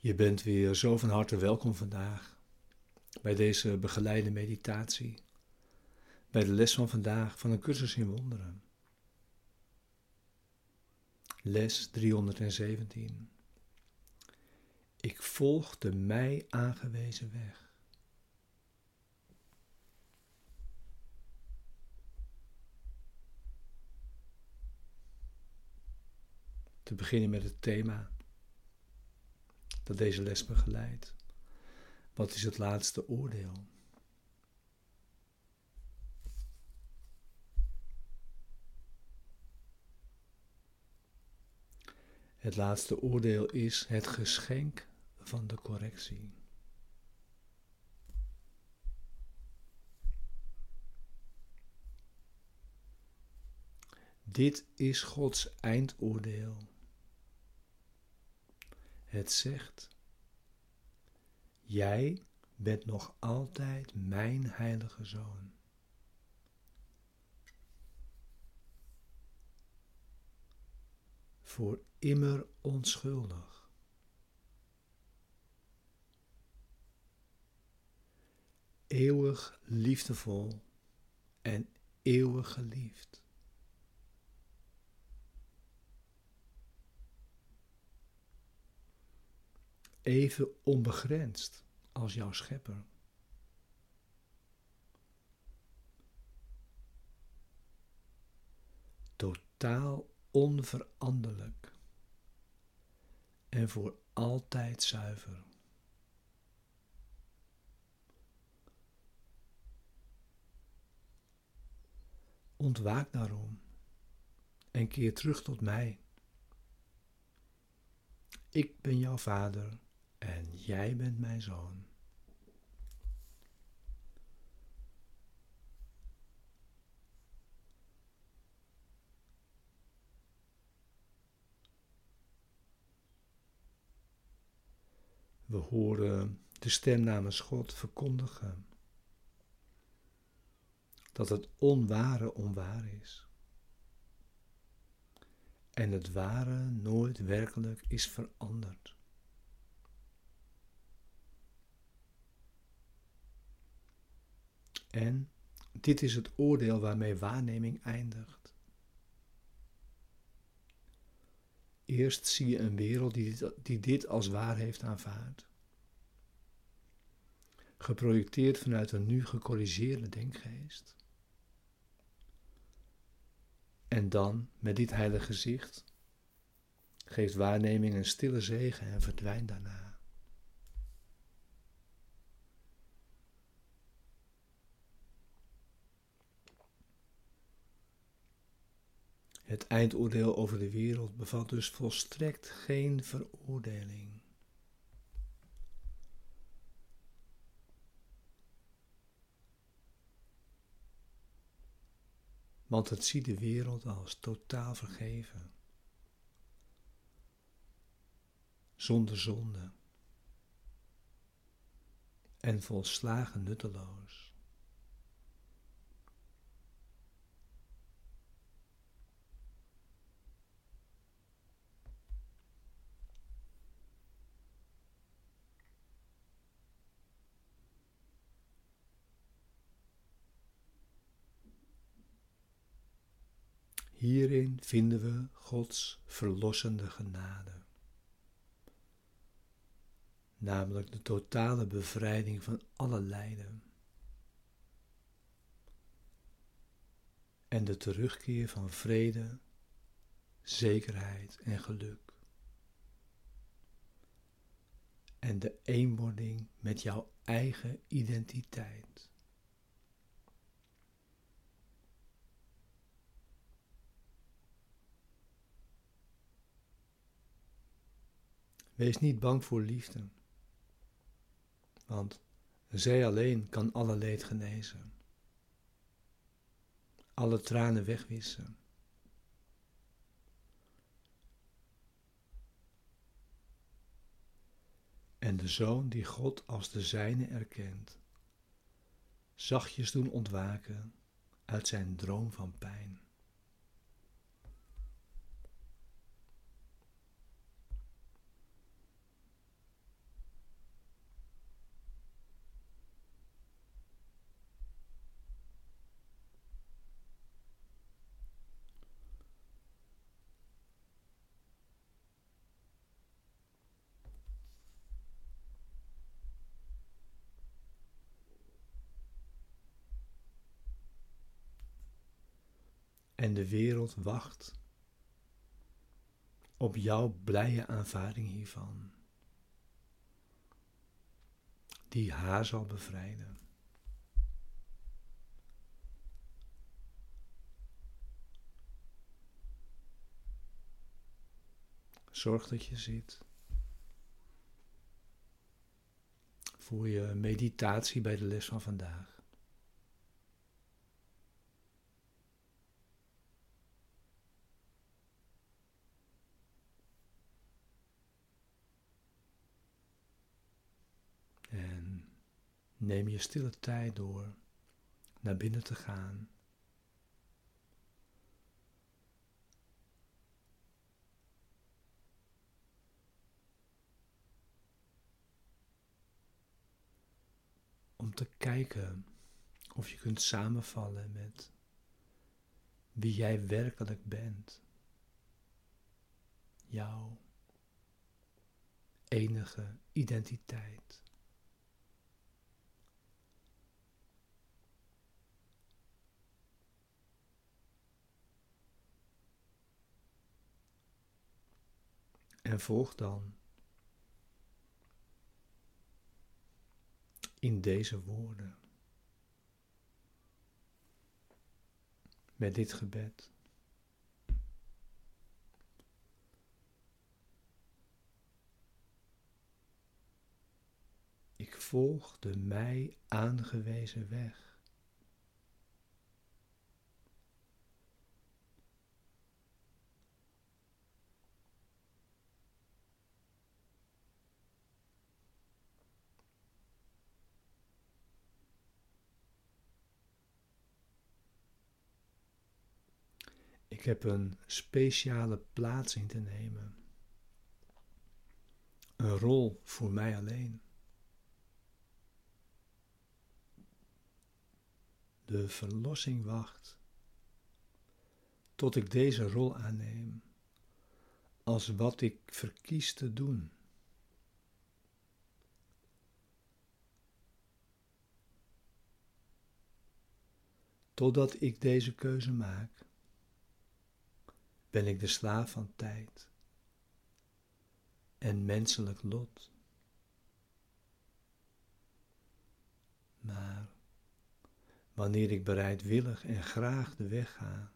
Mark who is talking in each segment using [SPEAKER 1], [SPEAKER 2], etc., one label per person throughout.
[SPEAKER 1] Je bent weer zo van harte welkom vandaag bij deze begeleide meditatie, bij de les van vandaag van een cursus in wonderen. Les 317. Ik volg de mij aangewezen weg. Te beginnen met het thema dat deze les begeleidt. Wat is het laatste oordeel? Het laatste oordeel is het geschenk van de correctie. Dit is Gods eindoordeel. Het zegt: Jij bent nog altijd mijn heilige zoon. Voor immer onschuldig. Eeuwig liefdevol en eeuwig geliefd. Even onbegrensd als jouw schepper. Totaal onveranderlijk en voor altijd zuiver. Ontwaak daarom en keer terug tot mij. Ik ben jouw vader en jij bent mijn zoon. We horen de stem namens God verkondigen dat het onware onwaar is en het ware nooit werkelijk is veranderd. En dit is het oordeel waarmee waarneming eindigt. Eerst zie je een wereld die dit, die dit als waar heeft aanvaard. Geprojecteerd vanuit een nu gecorrigeerde denkgeest. En dan, met dit heilige zicht, geeft waarneming een stille zegen en verdwijnt daarna. Het eindoordeel over de wereld bevat dus volstrekt geen veroordeling. Want het ziet de wereld als totaal vergeven, zonder zonde en volslagen nutteloos. Hierin vinden we Gods verlossende genade, namelijk de totale bevrijding van alle lijden en de terugkeer van vrede, zekerheid en geluk. En de eenwording met jouw eigen identiteit. Wees niet bang voor liefde, want zij alleen kan alle leed genezen, alle tranen wegwissen. En de zoon die God als de zijne erkent, zachtjes doen ontwaken uit zijn droom van pijn. En de wereld wacht op jouw blije aanvaarding hiervan, die haar zal bevrijden. Zorg dat je zit. Voor je meditatie bij de les van vandaag. Neem je stille tijd door naar binnen te gaan. om te kijken of je kunt samenvallen met wie jij werkelijk bent. Jouw enige identiteit. En volg dan in deze woorden. Met dit gebed. Ik volg de mij aangewezen weg. Ik heb een speciale plaats in te nemen. Een rol voor mij alleen. De verlossing wacht tot ik deze rol aanneem als wat ik verkies te doen. Totdat ik deze keuze maak ben ik de slaaf van tijd en menselijk lot. Maar wanneer ik bereidwillig en graag de weg ga,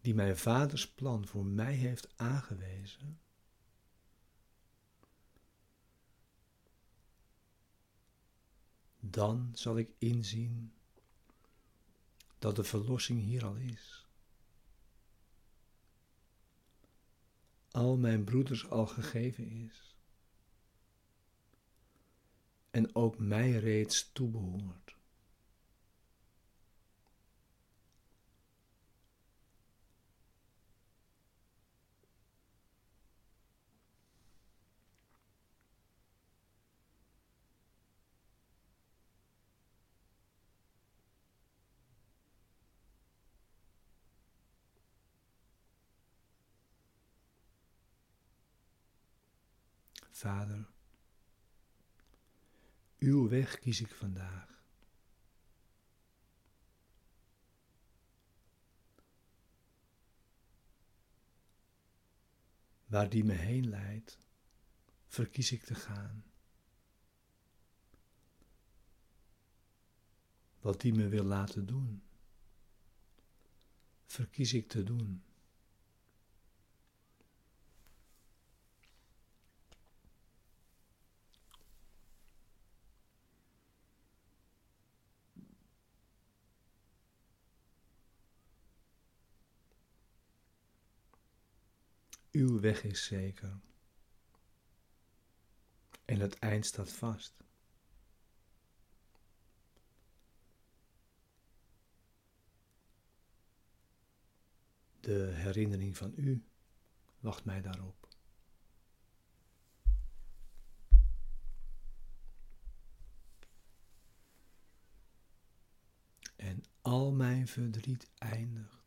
[SPEAKER 1] die mijn vaders plan voor mij heeft aangewezen, dan zal ik inzien dat de verlossing hier al is. Al mijn broeders al gegeven is. En ook mij reeds toebehoort. Vader, uw weg kies ik vandaag. Waar die me heen leidt, verkies ik te gaan. Wat die me wil laten doen, verkies ik te doen. Uw weg is zeker. En het eind staat vast. De herinnering van u wacht mij daarop. En al mijn verdriet eindigt.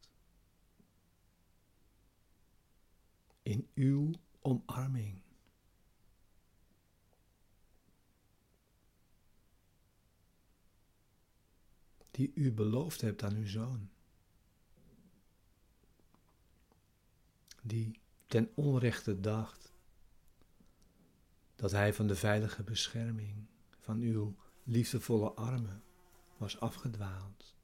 [SPEAKER 1] in uw omarming. Die u beloofd hebt aan uw zoon. Die ten onrechte dacht dat hij van de veilige bescherming van uw liefdevolle armen was afgedwaald.